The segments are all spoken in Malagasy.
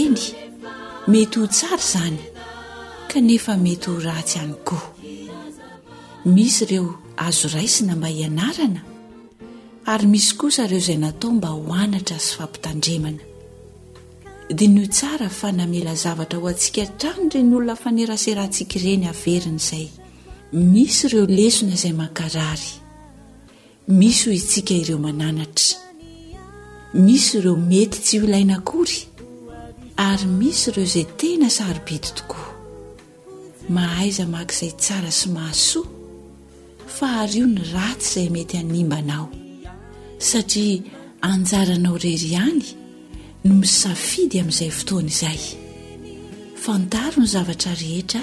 eny mety ho tsara izany kanefa mety ho ratsy ihany koa misy ireo azo raisina mba hianarana ary misy kosa ireo izay natao mba ho anatra sy fampitandremana dia no tsara fa namela zavatra ho antsika hatrany ireny olona faneraserantsika ireny averina izay misy ireo lesona izay mankarary Misy hoy itsika ireo mananatra, misy ireo mety tsy ho ilaina akory, ary misy ireo izay tena sarobidy tokoa. Mahaiza maka izay tsara sy mahasoa, fa hario ny ratsy izay mety hanimba anao, satria anjaranao irery ihany no misafidy amin'izay fotoana izay. Fantaro ny zavatra rehetra.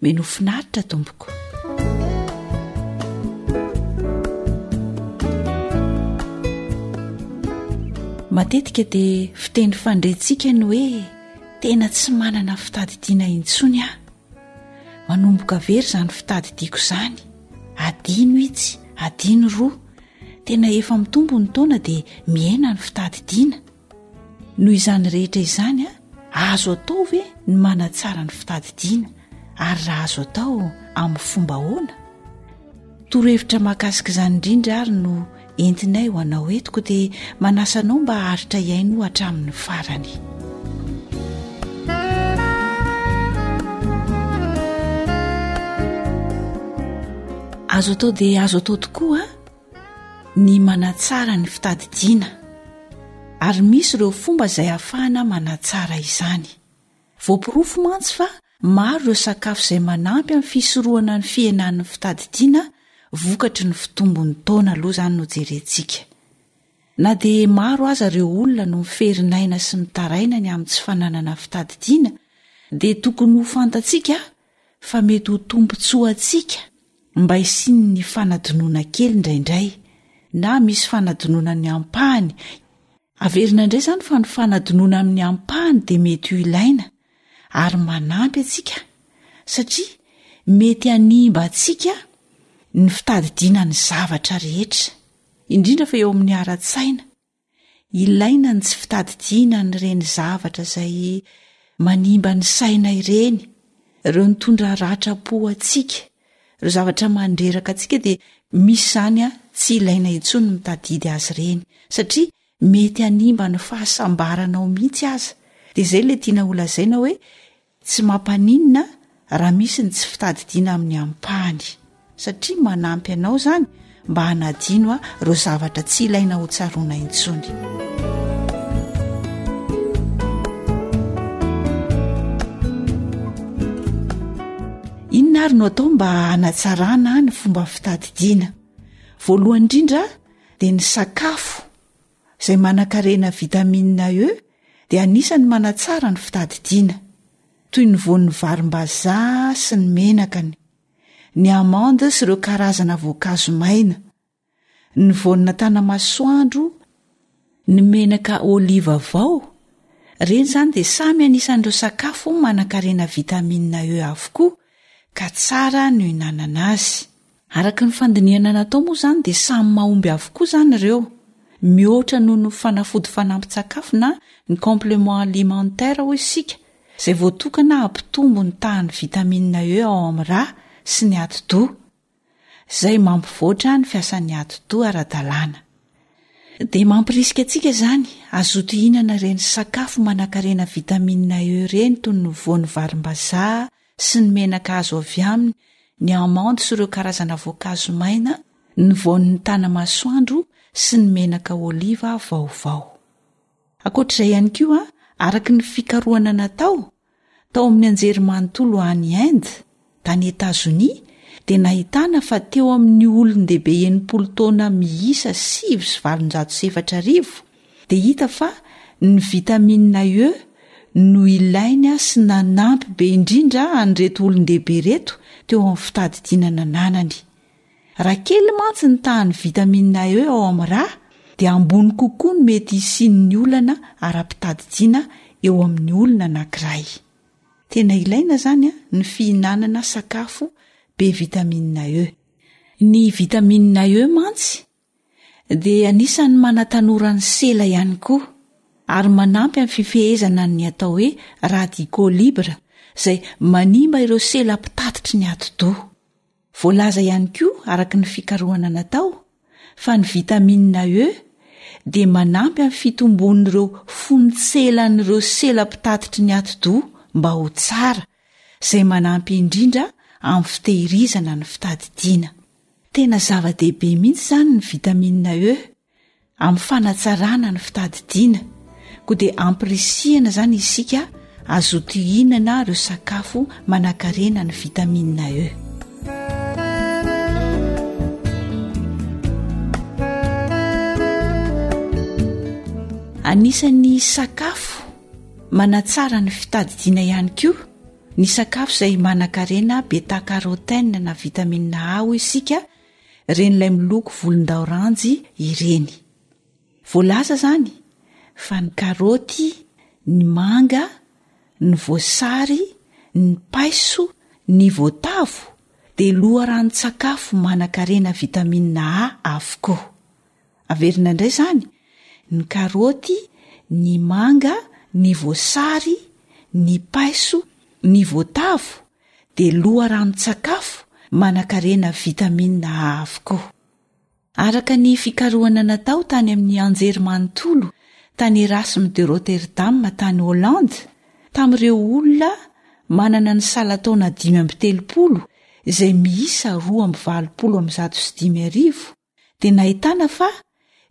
Mino ho finaritra tompoko. Matetika dia fiteny fandrentsika ny hoe tena tsy manana fitadidiana intsony aho. Manomboka very izany fitadidiako izany. Adino itsy, adino roa. Tena efa mitombo ny taona dia mihena ny fitadidiana. noho izany rehetra izany a azo atao ve ny manatsara ny fitadidiana ary raha azo atao amin'ny fomba hoana torohevitra makasika izany indrindra ary no entinay ho anao etiko dia manasanao mba haharitra iaino hatramin'ny farany azo atao dia azo atao tokoa ny manatsara ny fitadidiana ary misy ireo fomba izay hahafahana manatsara izany voaporofo mantsy fa maro ireo sakafo izay manampy amin'ny fisorohana ny fihenan'ny fitadidiana vokatry ny fitombon'ny taona aloha izany no jerentsika na dia maro aza ireo olona no miferin'aina sy mitaraina ny amin'ny tsy fananana fitadidiana dia tokony ho fantatsika fa mety ho tombontsoa antsika mba hisian'ny fanadinoana kely indraindray, na misy fanadinoana ny ampahany, averina indray izany fa ny fanadinoana amin'ny ampahany dia mety ho ilaina ary manampy antsika satria mety hanimba antsika ny fitadidiana ny zavatra rehetra, indrindra fa eo amin'ny ara-tsaina. Ilaina ny tsy fitadidiana an'ireny zavatra izay manimba ny saina ireny, ireo nitondra ratram-po antsika, ireo zavatra mandreraka antsika dia misy izany an, tsy ilaina intsony ny mitadidy azy ireny satria mety hanimba ny fahasambaranao mihitsy aza. Dia izay ilay tiana holazaina hoe Tsy mampaninona raha misy ny tsy fitadidiana amin'ny ampahany, satria manampy anao izany mba hanadino ireo zavatra tsy ilaina hotsaroana intsony. Inona ary no atao mba hanatsarana ny fomba fitadidiana? Voalohany indrindra dia ny sakafo izay manan-karena vitamine E dia anisan'ny manatsara ny fitadidiana, toy ny voan'ny varimbazaha sy ny menakany, ny amande sy ireo karazana voankazo maina, ny voanina tanamasoandro, ny menaka oliva vao, ireny izany dia samy anisan'ireo sakafo manan-karena vitamine E avokoa ka tsara ny hihinanana azy. Araka ny fandinihana natao moa izany dia samy mahomby avokoa izany ireo. Mihoatra noho ny fanafody fanampin-tsakafo na ny compléments alimentaires hoy isika, izay voatokana hampitombo ny tahan'ny vitamine E ao amin'ny rà sy ny atidoha, izay mampivoatra ny fiasan'ny atidoha ara-dalàna. Dia mampirisika antsika izany hazoto hihinana ireny sakafo manankarena vitamine E ireny toy ny voany varimbazaha sy ny menaka azo avy aminy, ny amandes sy ireo karazana voankazo maina, ny voan'ny tanamasoandro sy ny menaka oliva vaovao. Ankoatra izay ihany koa, araka ny fikarohana natao, tao amin'ny anjerimanontolo any Inde, tany Etazonia, dia nahitana fa teo amin'ny olon-dehibe enimpolo taona miisa sivy sy valonjato sy efatra arivo, dia hita fa ny vitamine E no ilainy sy nanampy be indrindra an'ireto olon-dehibe ireto teo amin'ny fitadidiana nananany. Raha kely mantsy ny tahan'ny vitamine E ao amin'ny ra dia ambony kokoa ny mety hisian'ny olana ara-pitadidiana eo amin'ny olona anankiray. Tena ilaina izany ny fihinanana sakafo be vitamine E. Ny vitamine E mantsy dia anisan'ny manatanora ny sela ihany koa ary manampy amin'ny fifehezana ny atao hoe radicaux libres izay manimba ireo sela mpitatitry ny atidoha. Voalaza ihany koa araka ny fikarohana natao fa ny vitamine E dia manampy amin'ny fitomboan'ireo fonon-tselan'ireo sela mpitatitry ny atidoha mba ho tsara izay manampy indrindra amin'ny fitehirizana ny fitadidiana. Tena zava-dehibe mihitsy izany ny vitamine E amin'ny fanatsarana ny fitadidiana, koa dia ampirisihana izany isika hazoto hihinana ireo sakafo manakarena ny vitamine E. Anisan'ny sakafo manatsara ny fitadidiana ihany koa Ny sakafo izay manan-karena beta-carotène na vitamina A hoy isika ren'ilay miloko volondaoranjy ireny. Voalaza izany fa ny karaoty, ny manga, ny voasary, ny paiso, ny voatavo dia loharanon-tsakafo manan-karena vitamina A avokoa. Averina indray izany ny karaoty, ny manga, ny voasary, ny paiso, ny voatavo dia loharanon-tsakafo manankarena vitamina A avokoa. Araka ny fikarohana natao tany amin'ny Anjerimanontolo tany Erasme de Rotterdam tany Hollande tamin'ireo olona manana ny salan-taona dimy amby telopolo izay miisa roa amby valopolo amin'ny zato sy dimy arivo, dia nahitana fa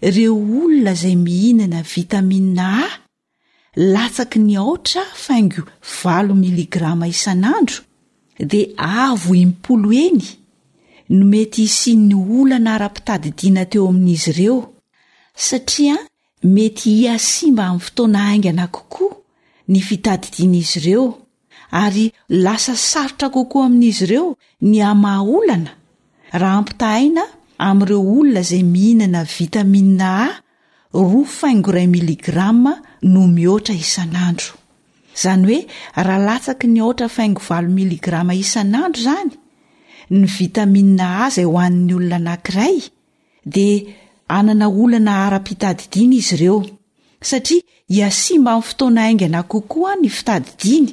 ireo olona izay mihinana vitamina A latsaky ny aotra faingo valo miligrama isan'andro dia avo impolo heny no mety hisian'ny olana ara-pitadidiana teo amin'izy ireo satria Mety hihasimba amin'ny fotoana haingana kokoa ny fitadidian'izy ireo, ary lasa sarotra kokoa amin'izy ireo ny hamaha olana, raha ampitahaina amin'ireo olona izay mihinana vitamina A roa faingo iray miligrama no mihoatra isan'andro. Izany hoe raha latsaky ny aotra faingo valo miligrama isan'andro izany ny vitamina A izay hohanin'ny olona anankiray, dia hanana olana ara-pitadidiana izy ireo, satria hihasimba amin'ny fotoana haingana kokoa ny fitadidiany,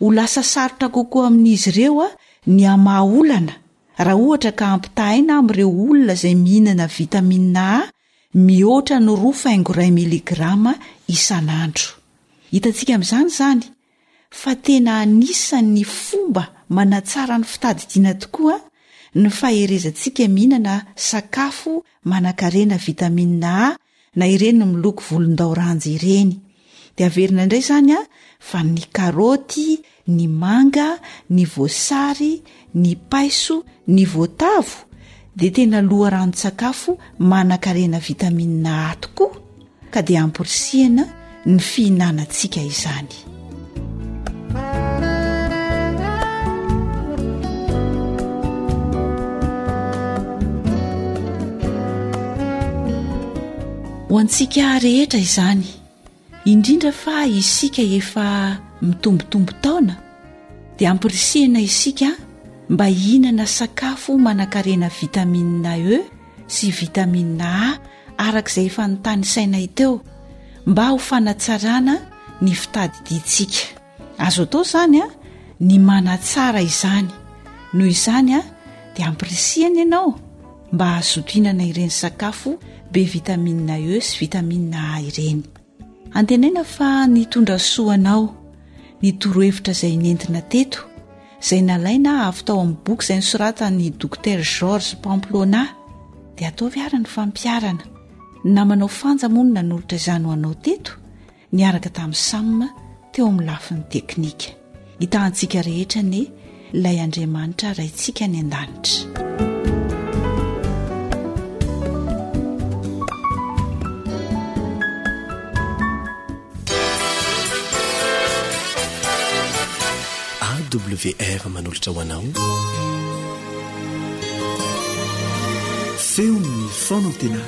ho lasa sarotra kokoa amin'izy ireo ny hamaha olana raha ohatra ka ampitahaina amin'ireo olona izay mihinana vitamina A mihoatra ny roa faingo iray miligrama isan'andro. Hitantsika amin'izany izany fa tena anisan'ny fomba manatsara ny fitadidiana tokoa ny faherezantsika mihinana sakafo manankarena vitamine A na ireny miloko volondaoranjy ireny. Dia averina indray izany fa ny karaoty, ny manga, ny voasary, Ny paiso, ny voatavo dia tena loharanon-tsakafo manan-karena vitamina A tokoa ka dia amporisihina ny fihinanantsika izany. Ho antsika rehetra izany. Indrindra fa isika efa mitombotombo taona dia ampirisihina isika mba hihinana sakafo manankarena vitamine E sy vitamine A araka izay efa notanisainay teo mba ho fanatsarana ny fitadidiantsika. Azo atao izany ny manatsara izany. Noho izany dia ampirisihina ianao mba hahazoto hinana ireny sakafo be vitamina e sy vitamina a ireny antenaina fa nitondra soanao ny torohevitra izay nentina teto izay nalaina avy tao amin'ny boky izay nysoratan'ny dokotera georges pamplona dia ataovy ara ny fampiarana na manao fanja mono nanolotra izany ho anao teto niaraka tamin'i Sam teo amin'ny lafiny teknika. Hitahantsika rehetra anie ilay Andriamanitra Raintsika any an-danitra. wr manolotra ho anao feon'ny faonantena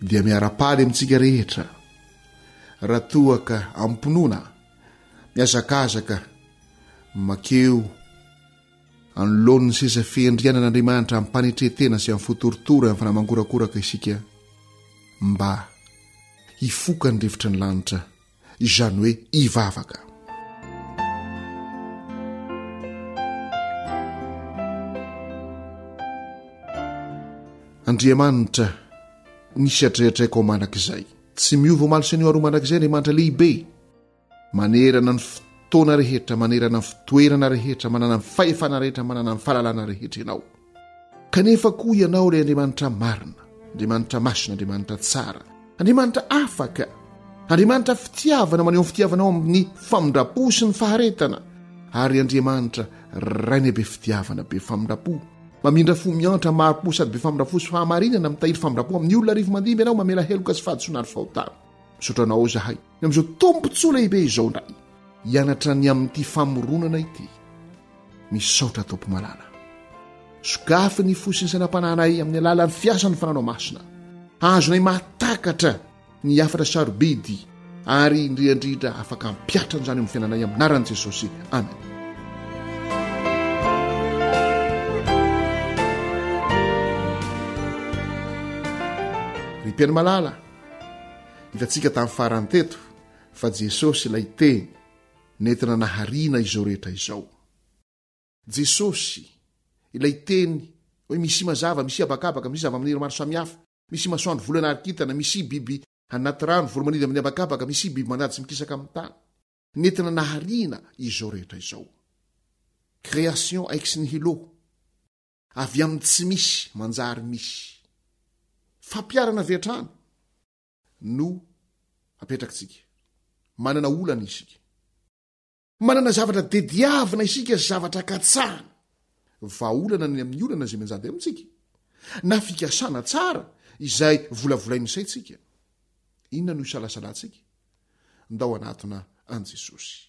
dia miara-paly amintsika rehetra raha toa ka amim-pinoana mihazakazaka makeo anoloan'ny seza fiandrianan'Andriamanitra amim-panetren-tena sy amin'ny fo toritory amin'ny fanahy mangorakoraka isika mba hifoka ny rivotry ny lanitra. izany hoe hivavaka. Andriamanitra, misy adreatraiko ao mandrakizay. Tsy miova omaly sy anio ary mandrakizay Andriamanitra lehibe, manerana ny fotoana rehetra, manerana ny fitoerana rehetra, manana ny fahefana rehetra, manana ny fahalalana rehetra ianao. Kanefa koa Ianao, ilay Andriamanitra marina, Andriamanitra masina, Andriamanitra tsara, Andriamanitra afaka, Andriamanitra fitiavana, maneho ny fitiavanao amin'ny famindram-po sy ny faharetana, ary Andriamanitra Rainay be fitiavana, be famindram-po, mamindra fo miantra, maro-po sady be famindram-fo sy fahamarinana, mitahiry famindram-po amin'ny olona, arivo mandihy Ianao, mamela heloka sy fahadisoana ary fahotana. Misaotra Anao izahay. Ny amin'izao tombontsoa lehibe izao indray hianatra ny amin'ity famoronana ity. Misaotra Tompo malala. Sokafy ny fo sy ny sainam-panahinay amin'ny alalan'ny fiasan'ny fananao masina. Azonay mahatakatra ny hafatra sarobidy ary indriandrindra afaka ampiatra an'izany amin'ny fiainanay amin'ny anaran'i Jesosy. Amen. Ry Mpiaino malala, Hitantsika tamin'ny farany teto fa Jesosy ilay Teny nentina nahariana izao rehetra izao. Jesosy, ilay Teny, hoe misia mazava, misia habakabaka, misia zavamaniry maro samihafa, misia masoandro, volana ary kintana, misia biby anaty rano, voromaniry amin'ny habakabaka, misia biby mandady sy mikisaka amin'ny tany. Nentina nahariana izao rehetra izao. Création ex nihilo. avy amin'ny tsy misy manjary misy. Fampiharana avy hatrany no apetrakintsika. Manana olana isika. Manana zavatra tediavina isika sy zavatra katsahana. Vahaolana ny amin'ny olana izay mianjady amintsika, na fikasana tsara izay volavolain'ny saintsika. Inona no isalasalantsika? Ndao hanatona an'i Jesosy.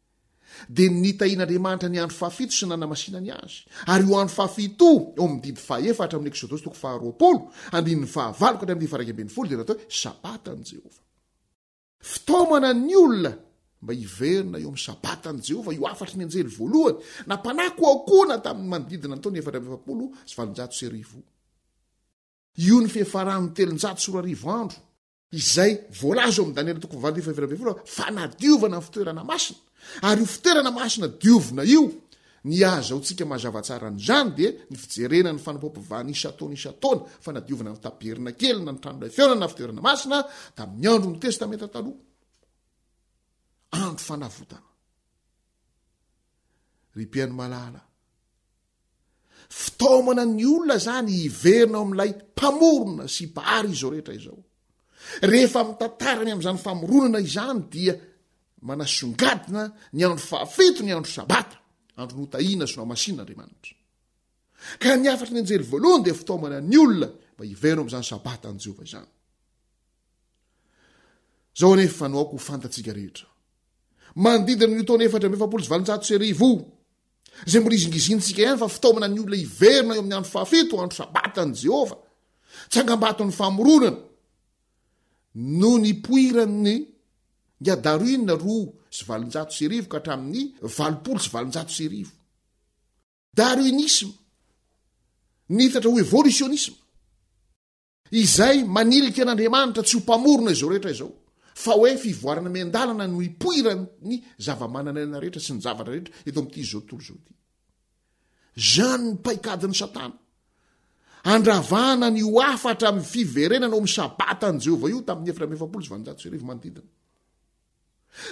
dia nitahian'Andriamanitra ny andro fahafito sy nanamasinany azy. Ary io andro fahafito io, ao amin'ny didy fahefatra amin'ny Eksodosy toko faharoapolo, andininy fahavalo ka hatramin'ny fahairaika ambin'ny folo, dia natao hoe Sabatan'i Jehovah. Fitaomana ny olona mba hiverina eo amin'ny Sabatan'i Jehovah io hafatry ny anjely voalohany nampanakooakoana tamin'ny manodidina ny taona efatra amby efapolo sy valonjato sy arivo. Io ny fiafaran'ny telonjato sy roa arivo andro. izay voalaza ao amin'ny Daniela toko fahavalo andininy fahefatra ambin'ny folo fa fanadiovana ny fitoerana masina, ary io fitoerana masina diovina io, ny ahazaontsika mazava tsara an'izany dia ny fijerena ny fanompoam-pivahana isan-taona isan-taona, fanadiovana ny tabernakely na ny tranolay fihaonana na fitoerana masina tamin'ny andron'ny Testamenta Taloha, andro fanavotana. Ry mpihaino malala. Fitaomana ny olona izany hiverina ao amin'ilay mpamorona sy mpahary izao rehetra izao. Rehefa mitantara ny amin'izany famoronana izany dia manasongadina ny andro fahafito ny andro sabata, andro notahina sy nohamasinina Andriamanitra. Ka ny hafatry ny anjely voalohany dia fitaomana ny olona mba hiverina amin'izany sabata an'i Jehovah izany. Zao anefa no aoka ho fantatsika rehetra. Manodidina ny taona efatra amby efapolo sy valonjato sy arivo izay mbola izingizintsika ihany fa fitaomana ny olona hiverina eo amin'ny andro fahafito, andro sabatan'i Jehovah, tsangambaton'ny famoronana, no nipoiran'ny Nga Darwin roa sy valonjato sy arivo ka hatramin'ny valopolo sy valonjato sy arivo. Darwinisme, nitatra ho evolutionisme. Izay manilika an'Andriamanitra tsy ho Mpamorona izao rehetra izao, fa hoe fivoarana miandalana no ipoiran'ny zava-manan'aina rehetra sy ny zavatra rehetra eto amin'ity izao tontolo izao ity. Izany ny paikadin'i Satana. Andravahana ny ho hafa hatramin'ny fiverenana ao amin'ny sabatan'i Jehovah io tamin'ny efatra amby efapolo sy valonjato sy arivo manodidina.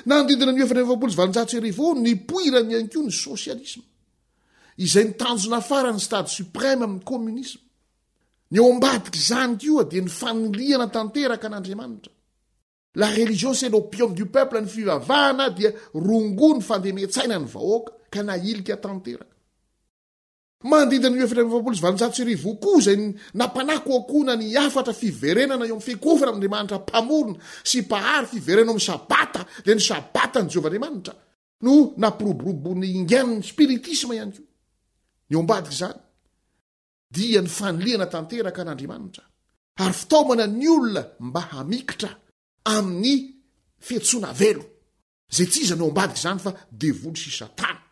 Nanodidina ny efatra amby efapolo sy valonjato sy arivo eo nipoirany ihany koa ny sosialisma, izay ny tanjona farany stade suprême amin'ny communisme. Ny ao ambadik'izany koa dia ny fanilihana tanteraka an'Andriamanitra. La religion c'est l'opium du peuple, ny fivavahana dia rongony fandemen-tsaina ny vahoaka ka nahilika tanteraka. Manodidina anio efatra amby efapolo sy valonjato sy arivo koa izay nampanakoakoana ny hafatra fiverenana eo amin'ny fiakovana amin'Andriamanitra Mpamorona sy Mpahary fiverenana eo amin'ny Sabata, dia ny Sabatan'i Jehovah Andriamanitra no nampiroborobo ny ingan'ny spiritisma ihany koa ny ao ambadik'izany. dia ny fanilihana tanteraka an'Andriamanitra ary fitaomana ny olona mba hamikitra amin'ny fiantsoana velo, izay tsy iza no ambadik'izany fa devoly sy satana.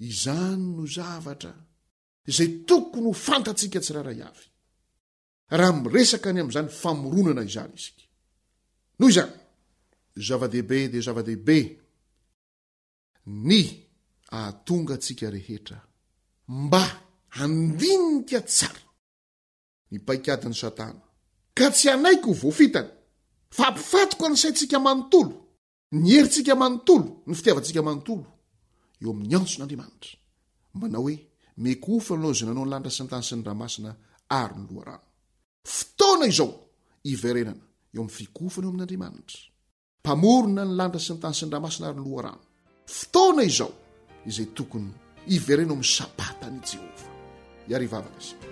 Izany no zavatra izay tokony ho fantatsika tsirairay avy raha miresaka ny amin'izany famoronana izany isika. Noho izany, zava-dehibe dia zava-dehibe Ny ahatonga antsika rehetra mba handinika tsara ny paikadin'i Satana ka tsy hanaiky ho voafitany, fa hampifantoka ny saintsika manontolo, ny herintsika manontolo, ny fitiavantsika manontolo eo amin'ny antson'Andriamanitra. Manao hoe, Meko ho feno anao izay nanao ny lanitra sy ny tany sy ny ranomasina ary ny loharano. Fotoana izao iverenana eo amin'ny fikofana eo amin'Andriamanitra. Mpamorona ny lanitra sy ny tany sy ny ramasin ary ny loharano. Fotoana izao izay tokony hivereno amin'ny sabatany i Jehovah. Iary vavaka isika.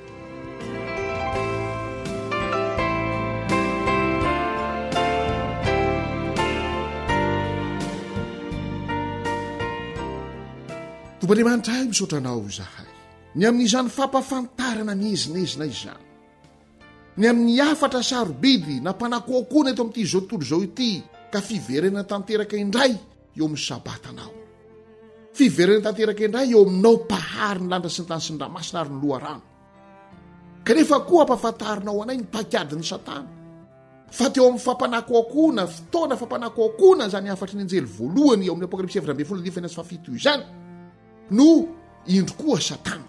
Tompo Andriamanitra ahy, misaotra anao izahay. Ny amin'izany fampafantarana miezinezina izany, Ny amin'ny hafatra sarobidy na mpanakoakoana eto amin'ity izao tontolo izao ity ka fiverenana tanteraka indray eo amin'ny Sabata anao. Fiverenana tanteraka indray eo aminao Mpahary ny lanitra sy ny tany sy ny ranomasina ary ny loharano. Kanefa koa ampafantarinao anay ny paikadin'ny Satana fa teo amin'ny fampanakoakoana, fotoana fampanakoakoana izany hafatry ny anjely voalohany ao amin'ny Apokalypsy efatra ambin'ny folo andininy fahenina sy fahafito izany no indro koa Satana.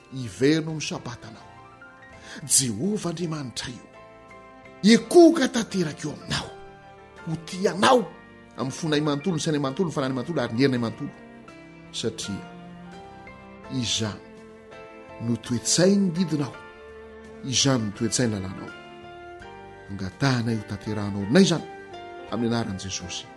Hiverino amin'ny Sabata anao. Jehovah Andriamanitra io hikohoka tanteraka eo aminao. Ho tia anao amin'ny fonay manontolo, ny sainay manontolo, ny fananay manontolo ary ny herinay manontolo. Satria izany no toe-tsainy didinao, izany no toe-tsainy lalànao. Angatahanay ho tanterahanao aminay izany amin'ny anaran'i Jesosy.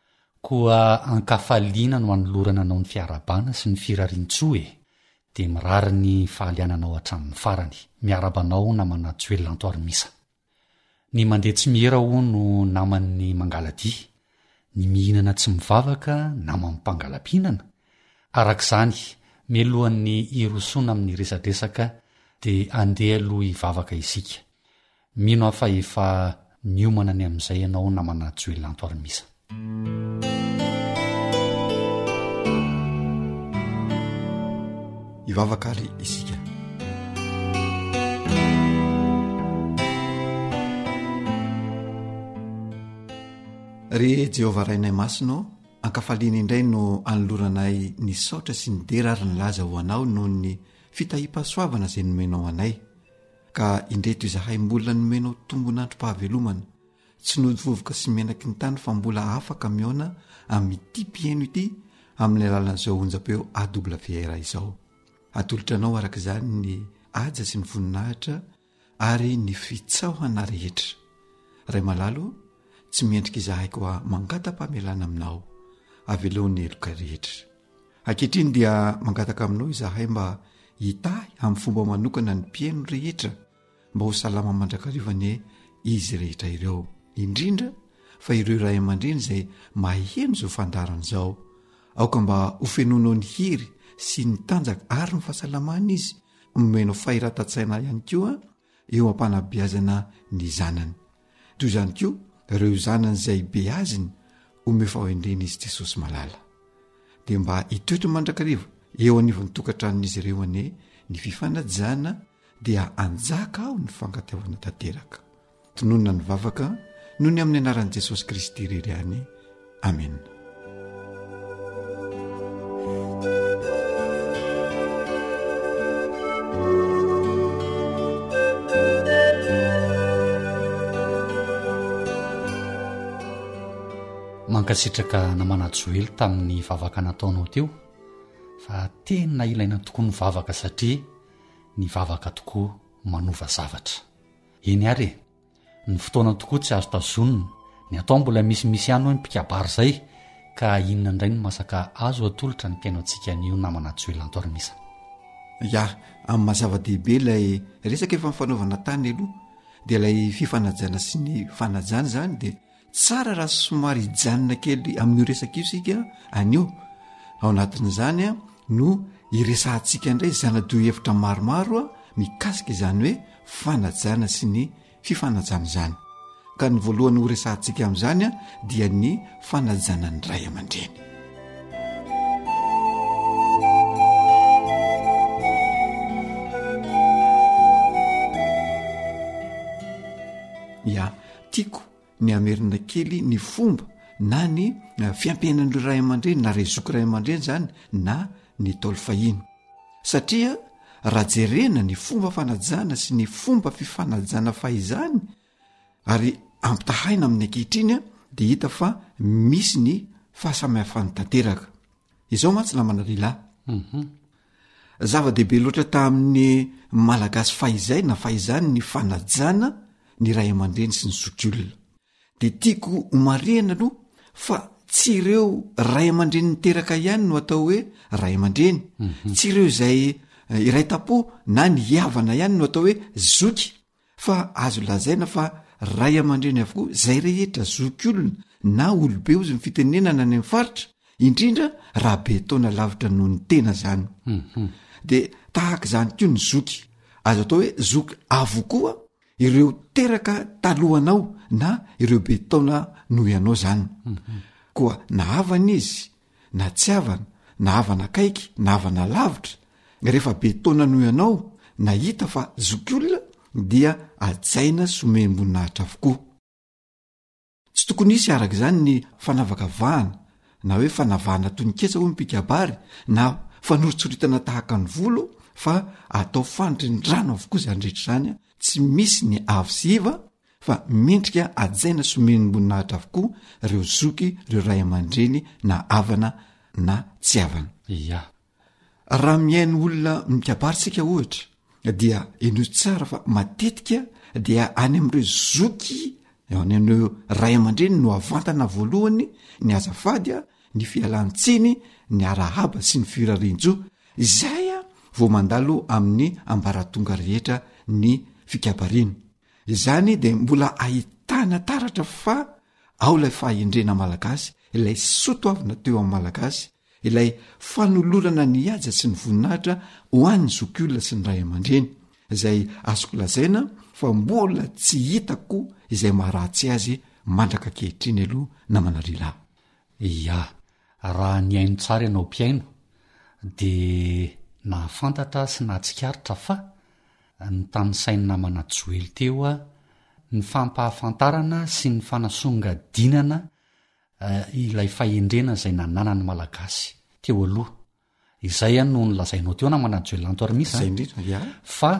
Koa an-kafaliana no anolorana anao ny fiarabana sy ny firarian-tsoa e! Dia mirary ny fahaliananao hatramin'ny farany. Miaraba anao namana Joel Antoharimisa. Ny mandeha tsy miera hono naman'ny mangala-dia. Ny mihinana tsy mivavaka naman'ny mpangala-pihinana. Araka izany, mialohan'ny hirosoana amin'ny resadresaka dia andeha aloha hivavaka isika. Mino aho fa efa miomana ny amin'izay ianao namana Joelanto Armisa. Hivavaka ary isika. Ry Jehovah Rainay Masina ô, ankafaliana indray no anoloranay ny saotra sy ny dera ary ny laza ho anao noho ny fitahiam-pahasoavana izay nomenao anay. Ka indreto izahay mbola nomenao tombon'androm-pahavelomana, tsy nody vovoka sy menaky ny tany fa mbola afaka mihaona amin'ity mpiheno ity amin'ny alalan'izao onjam-peo AWR izao. Atolotra anao araka izany ny haja sy ny voninahitra ary ny fitsaohana rehetra. Ray malalo, tsy mendrika izahay koa mangata-pamelana aminao. Avelao ny heloka rehetra. Ankehitriny dia mangataka aminao izahay mba hitahy amin'ny fomba manokana ny mpieno rehetra mba ho salama mandrakariva anie izy rehetra ireo, indrindra fa ireo ray aman-dreny izay mahay heno izao fandaharana izao. Aoka mba ho fenoinao ny hery sy ny tanjaka ary ny fahasalamana izy, omenao fahiratan-tsaina ihany koa eo am-panabeazana ny zanany. Toy izany koa ireo zanany izay beaziny omeo fahendrena izy Jesosy malala. Dia mba hitoetra mandrakariva eo anivon'ny tokantranon'izy ireo anie ny fifanajana dia anjaka ao ny fankatiavana tanteraka. Tononina ny vavaka noho ny amin'ny anaran'i Jesosy Kristy irery ihany. Amena. mankasitraka namana joely tamin'ny vavaka nataonao teo fa tena ilaina tokoa ny vavaka satria ny vavaka tokoa manova zavatra eny ary e Ny fotoana tokoa tsy azo tazonina. Ny atao mbola misimisy ihany hoy ny mpikabary izay ka inona indray no masaka azo atolotra ny mpihaino antsika anio namana Joelanto Armisa. Ya, amin'ny maha zava-dehibe ilay resaka efa nifanaovana tany aloha dia ilay fifanajana sy ny fanajana izany dia Tsara raha somary hijanona kely amin'io resaka io isika anio, ao anatin'izany no hiresahantsika indray zana-doha hevitra maromaro mikasika izany hoe fanajana sy ny fifanajana izany, ka ny voalohany ho resahantsika amin'izany dia ny fanajana ny ray aman-dreny. Ya. tiako ny hamerina kely ny fomba na ny eh, fiampiainan'ireo ray aman-dreny na ray zoky ray aman-dreny zany na ny taolo fahiny satria raha jerena ny fomba fanajana sy ny fomba fifanajana fahizany ary ampitahaina amin'ny ankehitrin de hita fa misy ny fahasamihafany tanteraka izao mantsy namana lehilahy mhm. Zava-dehibe loatra tamin'ny Malagasy fahizay na fahizany ny fanajana ny ray aman-dreny sy ny zokiolona. Dia tiako homarihana aloha fa tsy ireo ray aman-dreny niteraka ihany no atao hoe ray aman-dreny, tsy ireo izay iray tam-po na ny havana ihany no atao hoe zoky fa azo lazaina fa ray aman-dreny avokoa izay rehetra zokiolona na olobe ozy ny fitenenana any amin'ny faritra, indrindra raha be taona lavitra noho ny tena izany. Mhm. Dia tahaka izany koa ny zoky. Azo atao hoe zoky avokoa ireo teraka talohanao na ireo be taona noho ianao izany. Mhm. Koa na havana izy na tsy havana, na havana akaiky, na havana lavitra, rehefa be taona noho ianao, na hita fa zokiolona, dia hajaina sy homem-boninahitra avokoa. Tsy tokony hisy araka izany ny fanavakavahana, na hoe fanavahana toy ny ketsa, hoy ny mpikabary, na fanoritsoritana tahaka ny volo, fa atao fandrindrana avokoa izany rehetra izany, tsy misy ny avo sy iva, fa mendrika hajaina sy homenim-boninahitra avokoa ireo zoky, ireo ray aman-dreny na havana na tsy havana. Ia. Raha mihaino olona mikabary isika, ohatra, dia henoy tsara fa matetika dia any amin'ireo zoky, any amin'ireo ray aman-dreny no avantana voalohany ny azafady, ny fialan-tsiny, ny arahaba sy ny firarian-jo, izay vao mandalo amin'ny ambaratonga rehetra ny fikabariana. Izany dia mbola ahitana taratra fa ao ilay fahendrena malagasy, ilay soatoavina teo amin'ny malagasy, ilay fanolorana ny haja sy ny voninahitra ho an'ny zokiolona sy ny ray aman-dreny, izay azoko lazaina fa mbola tsy hitako izay maharatsy azy mandraka ankehitriny aloha namana Rila. Ia, raha nihaino tsara ianao mpihaino dia nahafantatra sy nahatsikaritra fa Notanisain'ny namana Joely teo ny fampahafantarana sy ny fanasongadinana ilay fahendrena izay nananan'ny Malagasy teo aloha. Izay no nolazainao teo namana Joely Lanto Armis an! Izay indrindra, ia? Fa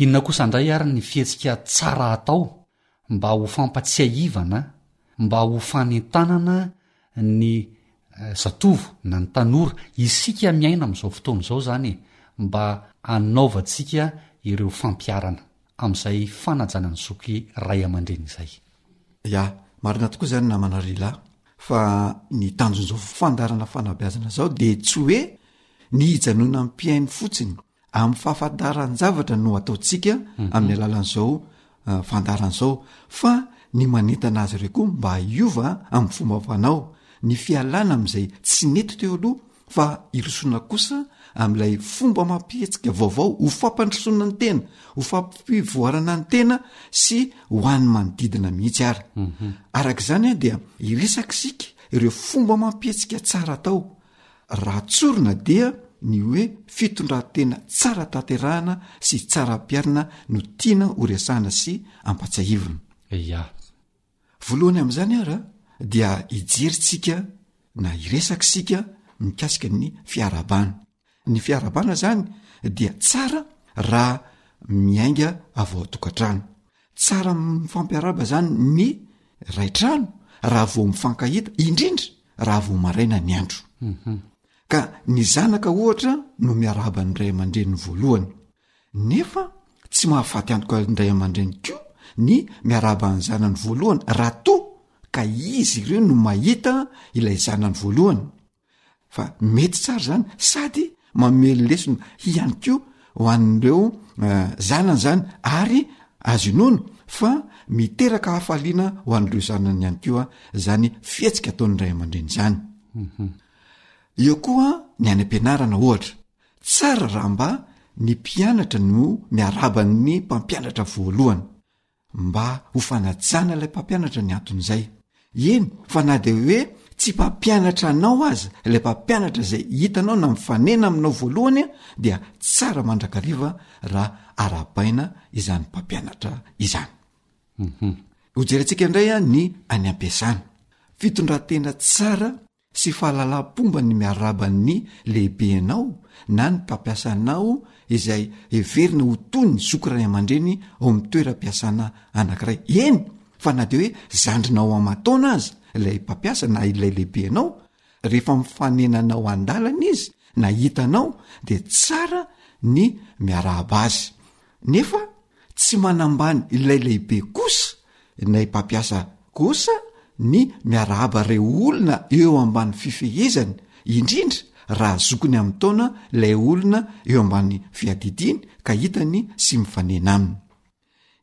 inona kosa indray ary ny fihetsika tsara atao mba ho fampatsiahivana, mba ho fanentanana ny zatovo na ny tanora, isika miaina amin'izao fotoana izao izany e, mba hanaovantsika ireo fampiharana amin'izay fanajana ny zoky ray aman-dreny izay. Ya, marina tokoa izany namana Rila, fa ny tanjon'izao fandaharana fanabeazana izao dia tsy hoe ny hijanonan'ny mpihaino fotsiny Amin'ny fahafantaran-javatra no ataontsika amin'ny alalan'izao fandaharana izao fa ny manentana azy ireo koa mba hiova amin'ny fomba fanao, ny fialana amin'izay tsy nety teo aloha fa hirosoana kosa amin'ilay fomba amam-pihetsika vaovao ho fampandrosoana ny tena, ho fampivoarana ny tena sy ho an'ny manodidina mihitsy ary. Araka izany dia hiresaka isika ireo fomba amam-pihetsika tsara atao raha tsorina dia ny hoe fitondran-tena tsara tanterahina sy tsara ampiharina no tiana ho resahana sy ampatsiahivina. Ia. Voalohany amin'izany ara dia hijery isika na hiresaka isika mikasika ny fiarahabana. Ny fiarahabana izany dia tsara raha miainga avao tokantrano. Tsara mifampiaraba zany ny ray trano raha vao mifankahita indrindra raha vao maraina ny andro mhm. ka ny zanaka ohatra no miarahaba ny ray aman-dreniny voalohany nefa tsy mahafaty antoka ndray aman-dreny koa ny miarahaba ny zanany voalohany raha toa ka izy ireo no mahita ilay zanany voalohany fa mety tsara zany sady mamely lesona hiany ko ho an'ireo eh, zanany zany ary azo inoana fa miteraka hafaliana ho an'ireo zanany ihany koa zany fihetsika ataony ray aman-dreny zany mhm. eo koa ny any am-pianarana ohatra tsara raha mba ny mpianatra no miaraban'ny mpampianatra voalohany Mba ho fanajana ilay mpampianatra ny anton'izay. Eny fa na dia hoe tsy mpampianatra anao aza ilay mpampianatra izay hitanao na mifanena aminao voalohany dia tsara mandrakariva raha arahabaina izany mpampianatra izany. Hojerentsika indray ny any am-piasana. Fitondran-tena tsara sy fahalalam-pomba ny miarahaba ny lehibenao na ny mpampiasa anao izay heverina ho toy ny zoky ray aman-dreny ao amin'ny toeram-piasana anankiray, eny fa na dia hoe zandrinao aman-taona aza ilay mpampiasa na ilay lehibenao, rehefa mifanenanao an-dalana izy na hita anao dia tsara ny miarahaba azy nefa Tsy manambany ilay lehibe kosa ilay mpampiasa kosa ny miarahaba ireo olona eo ambany fifehezany, indrindra raha zokiny amin'ny taona ilay olona eo ambany fiadidiany ka hitany sy mifanena aminy.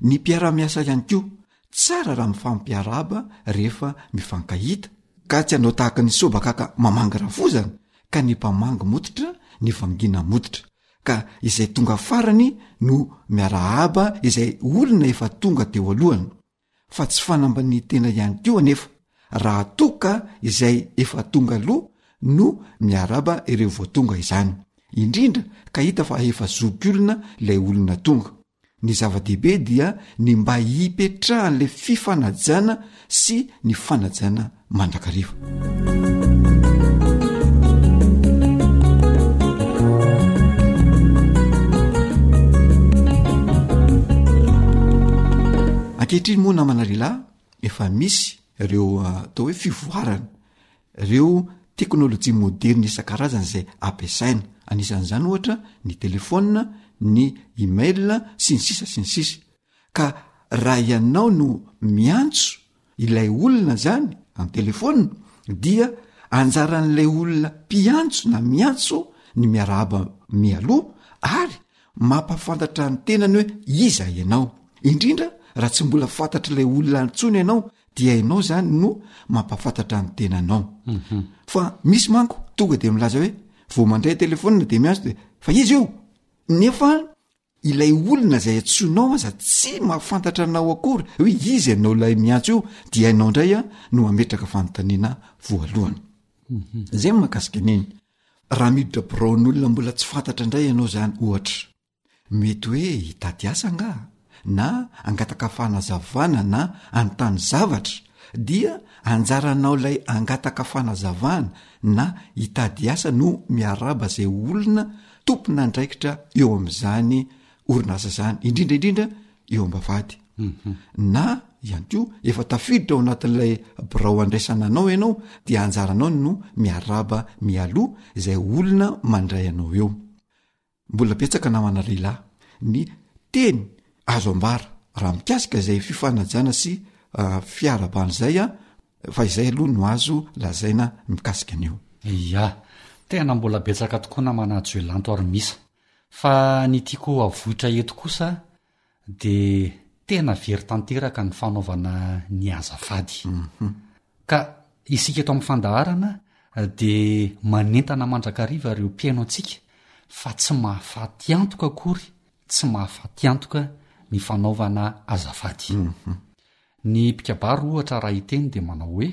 Ny mpiara-miasa ihany koa, tsara raha mifampiarahaba rehefa mifankahita, ka tsy hanao tahaka ny sobakaka mamangy rafozana ka ny mpamangy mototra ny vangina mototra, ka izay tonga farany no miarahaba izay olona efa tonga teo alohany, fa tsy fanamban'ny tena ihany koa anefa raha toa ka izay efa tonga aloha no miaraba ireo vao tonga izany, indrindra ka hita fa efa zokiolona ilay olona tonga. Ny zava-dehibe dia ny mba hipetrahan'ilay fifanajana sy ny fanajana mandrakariva. Ankehitriny moa namana lehilahy efa misy ireo ah, atao hoe fivoarana ireo teknolojia moderina isan-karazany izay ampiasaina, anisan'izany ohatra ny telefaonina, ny e-mail sy ny sisa sy ny sisa, ka raha ianao no miantso ilay olona izany an-telefaonina dia anjaran'ilay olona mpiantso na miantso ny miarahaba mialoha ary mampafantatra ny tenany hoe iza ianao, indrindra raha tsy mbola fantatr'ilay olona antsoina ianao dia ianao zany no mampafantatra ny tenanao fa misy manko tonga de milaza hoe vao mandray telefona de miazo de fa izy io nefa ilay olona zay atsonao aza tsy mahafantatra anao akory hoe izy ianao lay miantso io de ianao ndray a no hametraka fanontaniana voalohany mhm. zay makasika aniny raha miditra biraon'olona mbola tsy fantatra ndray ianao zany ohatra Mety hoe hitady asa angaha, na hangataka fanazavana na hanontany zavatra, dia anjaranao ilay hangataka fanazavana na hitady asa no miarahaba izay olona tompon'andraikitra eo amin'izany orinasa izany, indrindra indrindra eo ambavahady. Na ihany koa efa tafiditra ao anatin'ilay birao andraisana anao ianao dia anjaranao no miarahaba mialoha izay olona mandray anao eo. Mbola betsaka namana lehilahy ny teny azo ambara raha mikasika izay fifanajana sy fiarahabana izay fa izay aloha no azo lazaina mikasika an'io. Ia, tena mbola betsaka tokoa namana Juelanto ary Misa. Fa ny tiako ho avoitra eto kosa dia tena very tanteraka ny fanaovana ny azafady. Ka isika eto amin'ny fandaharana dia manentana mandrakariva ireo mpihaino antsika fa tsy mahafaty antoka akory, tsy mahafaty antoka ny fanaovana azafady. Ny mpikabary ohatra raha hiteny dia manao hoe,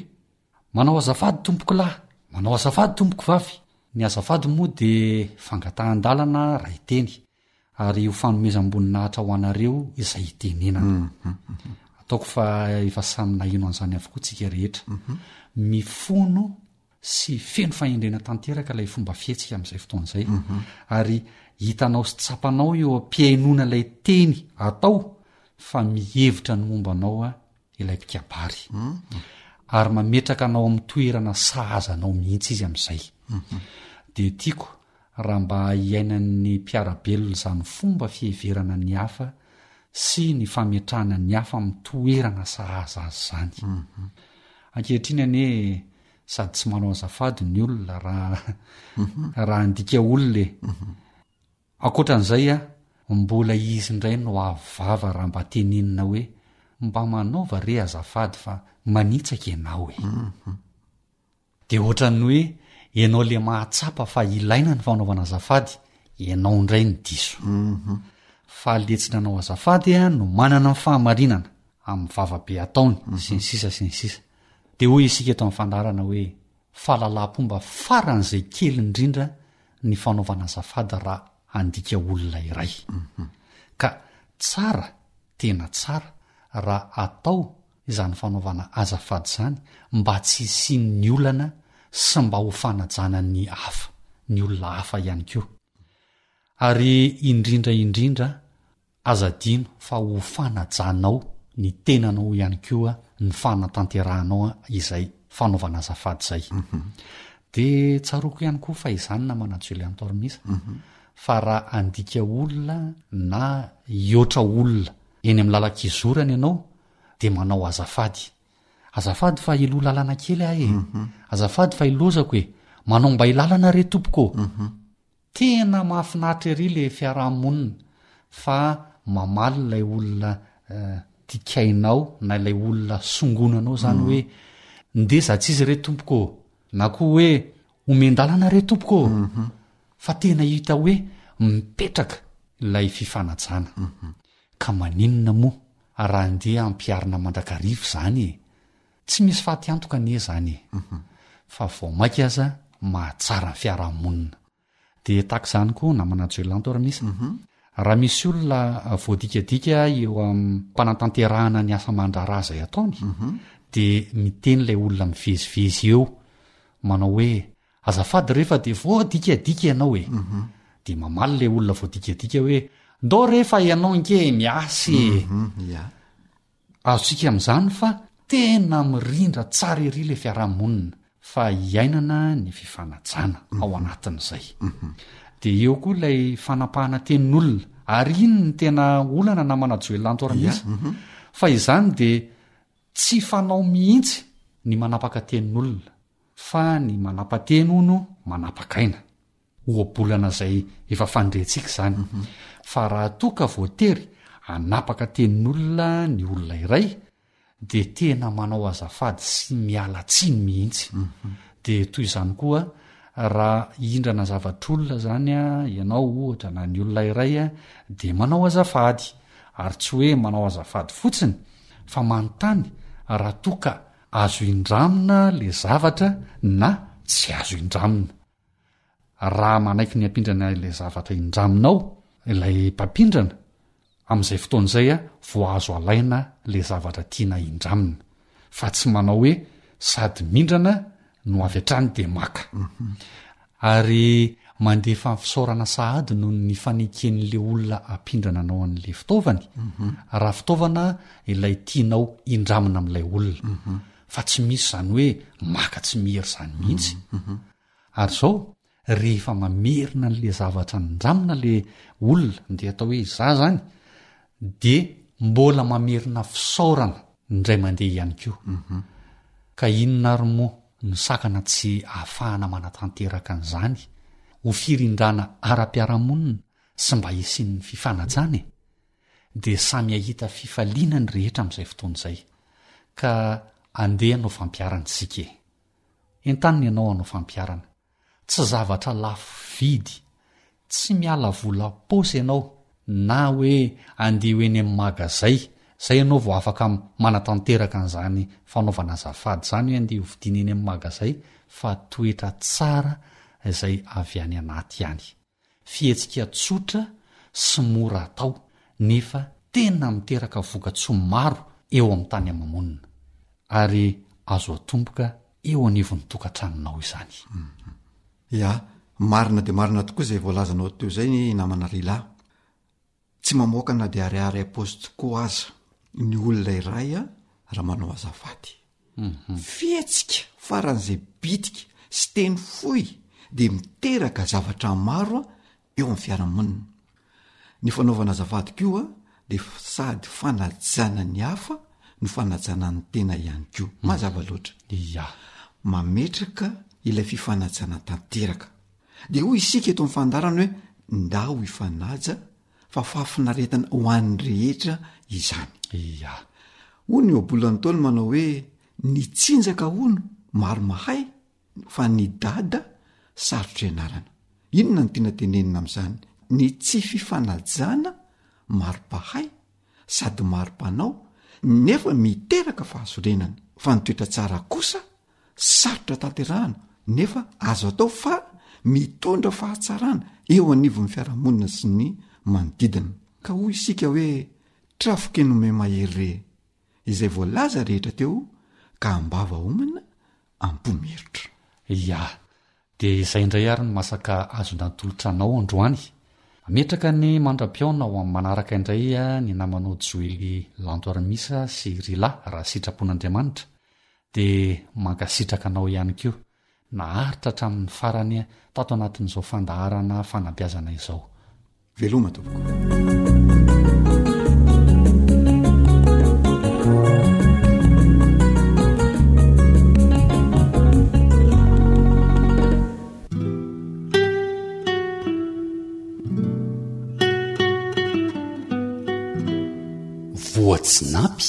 Manao azafady tompoko lahy, manao azafady tompoko vavy. Ny azafady moa dia fangatahan-dalana raha hiteny. Ary io fanomezam-boninahitra ho anareo izay hitenenana. Ataoko fa efa samy naheno an'izany avokoa isika rehetra. Mifono sy feno fahendrena tanteraka ilay fomba fihetsika amin'izay fotoana izay. Ary hitanao sy tsapanao eo am-pihainoana ilay teny atao fa mihevitra ny momba anao ilay mpikabary ary mametraka anao amin'ny toerana sahaza anao mihitsy izy amin'izay dia tiako raha mba hiainan'ny mpiara-belona izany fomba fiheverana ny hafa sy ny fametrahana ny hafa amin'ny toerana sahaza azy izany mhm. ankehitriny anie sady tsy manao azafady ny olona raha mhm. raha andika olona e mhm. Ankoatran'izay a, mbola izy indray no avo vava raha mba tenenina hoe mba manaova re azafady fa manitsaka ianao e! Dia ohatran'ny hoe ianao ilay mahatsapa fa ilaina ny fanaovana azafady, ianao indray no diso. Fa ilay tsy nanao azafady a no manana ny fahamarinana amin'ny vava be ataony, sy ny sisa sy ny sisa. Dia hoy isika eto amin'ny fandaharana hoe Fahalalampomba faran'izay kely indrindra ny fanaovana azafady raha handika olona iray. Ka tsara, tena tsara, raha atao izany fanaovana azafady izany mba tsy hisian'ny olana sy mba ho fanajana ny hafa, ny olona hafa ihany koa. Ary indrindra indrindra Aza adino fa ho fanajanao ny tenanao ihany koa ny fanatanterahanao izay fanaovana azafady izay. Dia tsaroako ihany koa fa izany namana Julian Tormis fa raha handika olona na hihoatra olona eny amin'ny lalan-kizorana ianao dia manao azafady. Azafady fa hiloha lalana kely aho e! Azafady fa hilozako e! Manao mba ilalana re tompoko ô! Tena mahafinaritra ery le fiaraha-monina fa mamaly ilay olona dikainao na ilay olona songonanao zany hoe ndeha za tsy izy re tompoko ô! na koa hoe omen-dalana re tompoko ô! fa tena hita hoe mipetraka ilay fifanajana. Ka maninona moa raha ndeha ampiharina mandrakariva izany e! Tsy misy faty antoka anie zany e! fa vao maika aza mahatsara ny fiarahamonina. Dia tahaka izany koa namana Joelanto ary misy raha misy olona voadikadika eo amin'ny fanatanterahana ny asa aman-draharaha izay ataony dia miteny ilay olona mivezivezy eo manao hoe azafady re fa dia voadikadika ianao e! dia mamaly ilay olona voadikadika hoe ndao re fa ianao ange miasa e! Azontsika amin'izany fa tena mirindra tsara ery ilay fiarahamonina fa iainana ny fifanajana ao anatin'izay. Dia eo koa ilay fanapahana tenin'olona ary iny ny tena olana namana Joel Antorimisa fa izany dia tsy fanao mihitsy ny manapaka tenin'olona fa ny manapa-teny hono manapaka aina. ohabolana izay efa fandrentsika izany fa raha toa ka voatery hanapaka tenin'olona ny olona iray dia tena manao azafady sy miala tsiny mihitsy dia toy izany koa raha hindrana zavatr'olona izany a ianao ohatra na ny olona iray a dia manao azafady ary tsy hoe manao azafady fotsiny fa manontany raha toa ka azo indramina le zavatra na tsy azo indramina Raha manaiky ny hampindrana ilay zavatra indraminao ilay mpampindrana, amin'izay fotoana izay vao azo alaina ilay zavatra tiana indramina, fa tsy manao hoe sady mindrana no avy hatrany dia maka. Ary mandefa ny fisaorana sahady noho ny faneken'ilay olona hampindrana anao an'ilay fitaovany, raha fitaovana ilay tianao indramina amin'ilay olona. fa tsy misy izany hoe maka tsy miery izany mihitsy ary zao rehefa mamerina an'le zavatra nindramina le olona nde atao hoe iza zany de mbola mamerina fisaorana indray mandeha ihany ko ka inona ary moa ny sakana tsy ahafahana manatanteraka an'izany ho firindrana ara-piarahamonina sy mba hisian'ny fifanajana e dia samy hahita fifaliana ny rehetra amin'izay fotoana izay, ka andeha hanao fampiharana isika e! Entanina ianao hanao fampiharana, tsy zavatra lafo vidy, tsy miala vola am-paosy ianao na hoe andeha ho eny amin'ny magazay, izay ianao vao afaka manatanteraka an'izany fanaovana azafady izany hoe andeha hovidiana eny amin'ny magazay fa toetra tsara izay avy any anaty ihany. Fihetsika tsotra sy mora atao nefa tena miteraka vokatsoa maro eo amin'ny tany ama-monina ary azo atomboka eo anivon'ny tokantranonao izany. Ya, marina dia marina tokoa izay voalazanao teo izay namana Rila. Tsy mamoaka na dia ariary ampaosy tokoa aza ny olona iray raha manao azafady. Fihetsika faran'izay bitika sy teny fohy dia miteraka zavatra maro eo amin'ny fiarahamonina. Ny fanaovana azafady koa dia sady fanajana ny hafa no fanajana ny tena ihany koa. Mazava loatra. Mametraka ilay fifanajana tanteraka. dia hoy isika eto amin'ny fandaharana hoe ndao hifanaja fa fahafinaretana ho an'ny rehetra izany. Ia. Hoy ny ohabolan'ny Ntaolo manao hoe nitsinjaka hono maro mahay fa ny dada sarotra ianarana. Inona no tiana tenenina amin'izany? Ny tsy fifanajana maro-pahay sady maro-panao nefa miteraka fahasorenana fa ny toetra tsara kosa sarotra tanterahana nefa azo atao fa mitondra fahatsarana eo anivon'ny fiarahamonina sy ny manodidina. Ka hoy isika hoe trafoke nomey mahery re izay voalaza rehetra teo ka am-bava homana am-po miherotra. Ia. Dia izay indray ary ny masaka azo natolotra anao androany. Ametraka ny mandra-pihaona ho amin'ny manaraka indray ny namanao Joely Lanto Armisa sy Rila raha sitrapon'Andriamanitra. Dia mankasitraka anao ihany koa naharitra hatramin'ny farany tato anatin'izao fandaharana fanabeazana izao. Veloma tompoko. Voatsinapy.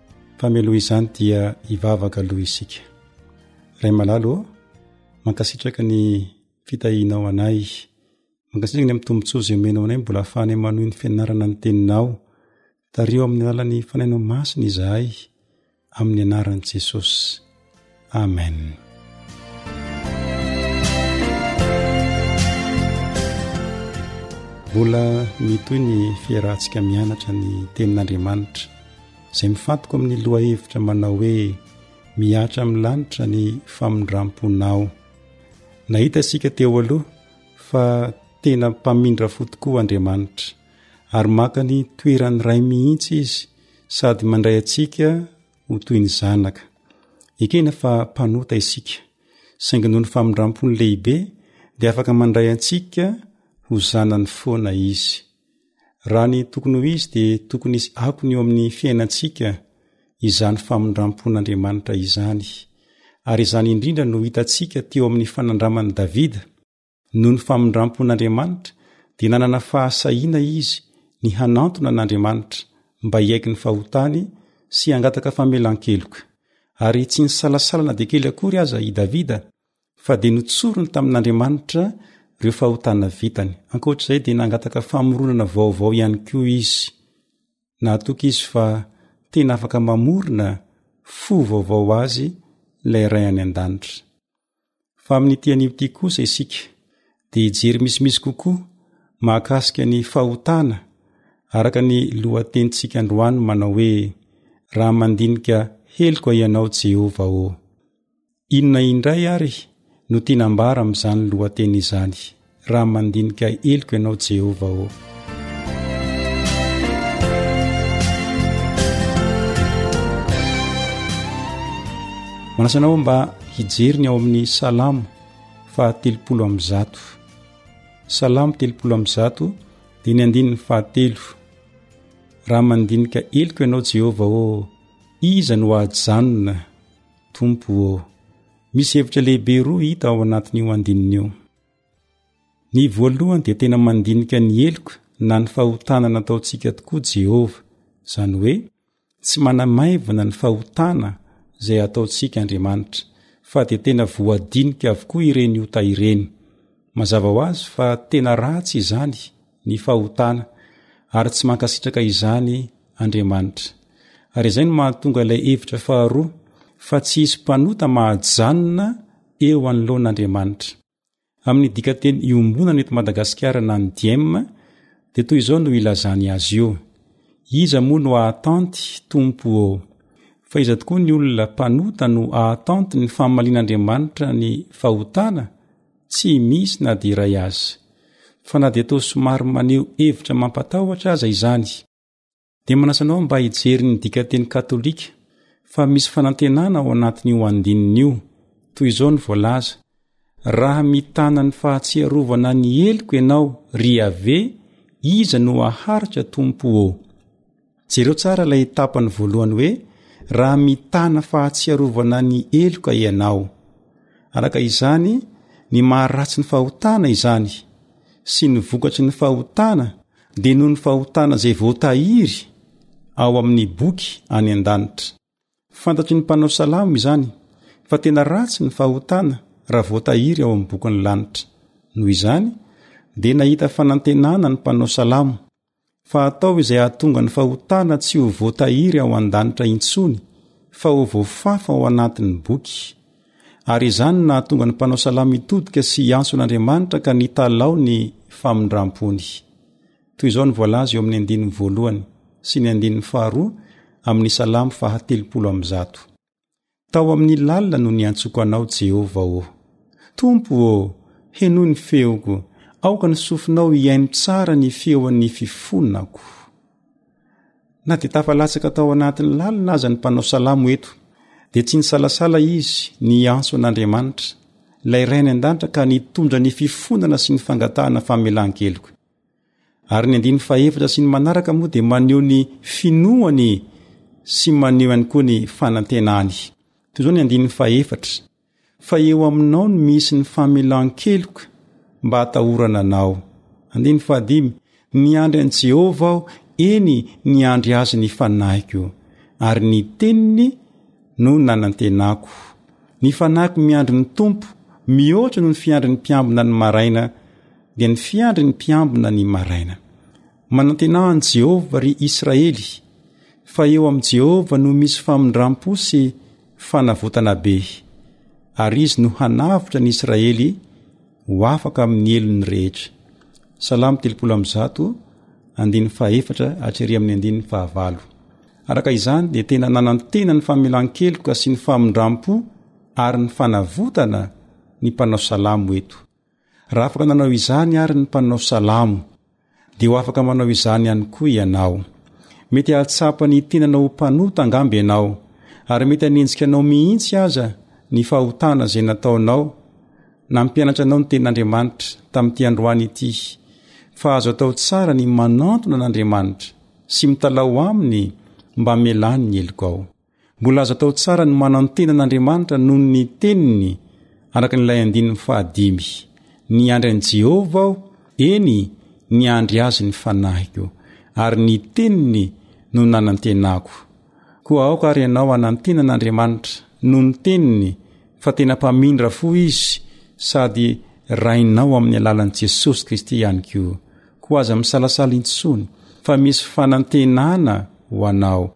fa mialoha izany dia hivavaka aloha isika ray malalo ô mankasitraka ny fitahianao anay mankasitraka ny amin'ny tombontsoa izay omenao anay mbola ahafahanay manohy ny fianarana ny teninao tario amin'ny alalan'ny fanainao masina izahay amin'ny anaran'i jesosy Amen. Mbola mitoy ny fiarahantsika mianatra ny tenin'Andriamanitra izay mifantoka amin'ny lohahevitra manao hoe mihatra amin'ny lanitra ny famindram-ponao. Nahita isika teo aloha fa tena mpamindra fo tokoa Andriamanitra ary maka ny toeran'ny ray mihitsy izy sady mandray antsika ho toy ny zanaka. Ekena fa mpanota isika, saingy noho ny famindrampony lehibe dia afaka mandray antsika ho zanany foana izy. Raha ny tokony ho izy dia tokony hisy akony eo amin'ny fiainantsika izany famindrampon'Andriamanitra izany. Ary izany indrindra no hitantsika teo amin'ny fanandraman'i Davida. Noho ny famindram-pon'Andriamanitra, dia nanana fahasahiana izy ny hanantona an'Andriamanitra mba hiaiky ny fahotany sy hangataka famelan-keloka. Ary tsy nisalasala na dia kely akory aza i Davida, fa dia notsoriny tamin'Andriamanitra ireo fahotana vitany. Ankoatra izay, dia nangataka famoronana vaovao ihany koa izy. Nahatoky izy fa tena afaka mamorona fo vaovao azy ilay Ray any An-danitra. Fa amin'ity anio ity kosa isika dia hijery misimisy kokoa mahakasika ny fahotana araka ny lohatenintsika androany manao hoe raha mandinika heloka ianao Jehovah ô. Inona indray ary no tiana ambara amin'izany lohateny izany? Raha mandinika heloka ianao Jehovah ô. Manasa anao mba hijery ny ao amin'ny Salamo fahatelopolo amin'ny zato. Salamo telopolo amin'ny zato dia ny andininy fahatelo. Raha mandinika heloka ianao Jehovah ô, iza no hajanona, Tompo ô. Misy hevitra lehibe roa hita ao anatin'io andininy io. Ny voalohany dia tena mandinika ny heloka na ny fahotana nataontsika tokoa Jehovah, izany hoe tsy manamaivana ny fahotana izay ataontsika Andriamanitra, fa dia tena voadinika avokoa ireny ota ireny. Mazava ho azy fa tena ratsy izany ny fahotana ary tsy mankasitraka izany Andriamanitra. Ary izay no mahatonga ilay hevitra faharoa fa tsy hisy mpanota mahajanona eo anoloan'Andriamanitra. Amin'ny dikanteny iombonana eto Madagasikara na ny Diem dia toy izao no ilazany azy io, Iza moa no ahatanty, Tompo ô? Fa iza tokoa ny olona mpanota no ahatanty ny famalian'Andriamanitra ny fahotana? Tsy misy na dia iray aza. Fa na dia toa somary maneho hevitra mampatahotra aza izany, Dia manasa anao mba hijery ny dikanteny katolika fa misy fanantenana ao anatin'io andininy io, toy izao ny voalaza, Raha mitana ny fahatsiarovana ny heloko ianao, ry Yaveh, iza no haharitra, Tompo ô? Jereo tsara ilay tapany voalohany hoe, Raha mitana fahatsiarovana ny heloka ianao. Araka izany, ny maharatsy ny fahotana izany, sy ny vokatry ny fahotana Dia noho ny fahotana izay voatahiry ao amin' ny boky any an-danitra. Fantatry ny mpanao salamo izany fa tena ratsy ny fahotana raha voatahiry ao amin' ny bokin' ny lanitra. Noho izany dia nahita fanantenana ny mpanao salamo fa hatao izay hahatonga ny fahotana tsy ho voatahiry ao an-danitra intsony fa ho voafafa ao anatin' ny boky ary izany no nahatonga ny mpanao salamo hitodika sy hiantso an'Andriamanitra ka nitalaho ny famindram-pony. Toy izao ny voalaza eo amin'ny andininy voalohany sy ny andininy faharoa amin'ny salamo fahatelopolo amin'ny zato. Tao amin'ny lalina no niantsoko anao, Jehovah ô. Tompo ô, henoy ny feoko, aoka ny sofinao hihaino tsara ny feon'ny fifonako. Na dia tafalatsaka tao anatin'ny lalina aza ny mpanao salamo eto, dia tsy nisalasala izy ny hiantso an'Andriamanitra, ilay Ray any an-danitra ka nitondra ny fifonana sy ny fangatahana famelan-keloka. Ary ny andininy fahefatra sy ny manaraka moa dia maneho ny finoany sy maneho ihany koa ny fanantenany. Toy izao ny andininy fahefatra. Fa eo aminao no misy ny famelan-keloka mba hatahorana anao. Andininy fahadimy, Niandry an'i Jehovah aho, eny, niandry azy ny fanahiko, ary ny teniny no nanantenako. Ny fanahiko miandry ny Tompo, mihoatra noho ny fiandrin'ny mpiambina ny maraina, dia ny fiandrin'ny mpiambina ny maraina. Manantenà an'i Jehovah, ry Israely, fa eo amin'i Jehovah no misy famindram-po sy fanavotana be, ary izy no hanavotra an'i Israely ho afaka amin'ny helony rehetra. Salamo telopolo amby zato, andininy fahaefatra hatrerỳ amin'ny andininy fahavalo. Araka izany, dia tena nanantena ny famelan-keloka sy ny famindram-po ary ny fanavotana ny mpanao salamo eto. Raha afaka nanao izany àry ny mpanao salamo, dia ho afaka manao izany ihany koa ianao. Mety hahatsapa ny tena anao ho mpanota angamba ianao, ary mety hanenjika anao mihitsy aza ny fahotana izay nataonao. Nampianatra anao ny Tenin'Andriamanitra tamin'ity androany ity fa azo atao tsara ny manantona an'Andriamanitra sy mitalaho aminy mba hamelany ny helokao. Mbola azo atao tsara ny manantena an'Andriamanitra noho ny teniny, araka ny ilay andininy fahadimy. Niandry an'i Jehovah aho, eny, niandry azy ny fanahiko, ary ny teniny no nanantenako. Koa aoka ary ianao hanantena an'Andriamanitra noho ny teniny fa tena mpamindra fo izy sady Rainao amin'ny alalan'i Jesosy Kristy ihany koa. Koa aza misalasala intsony fa misy fanantenana ho anao.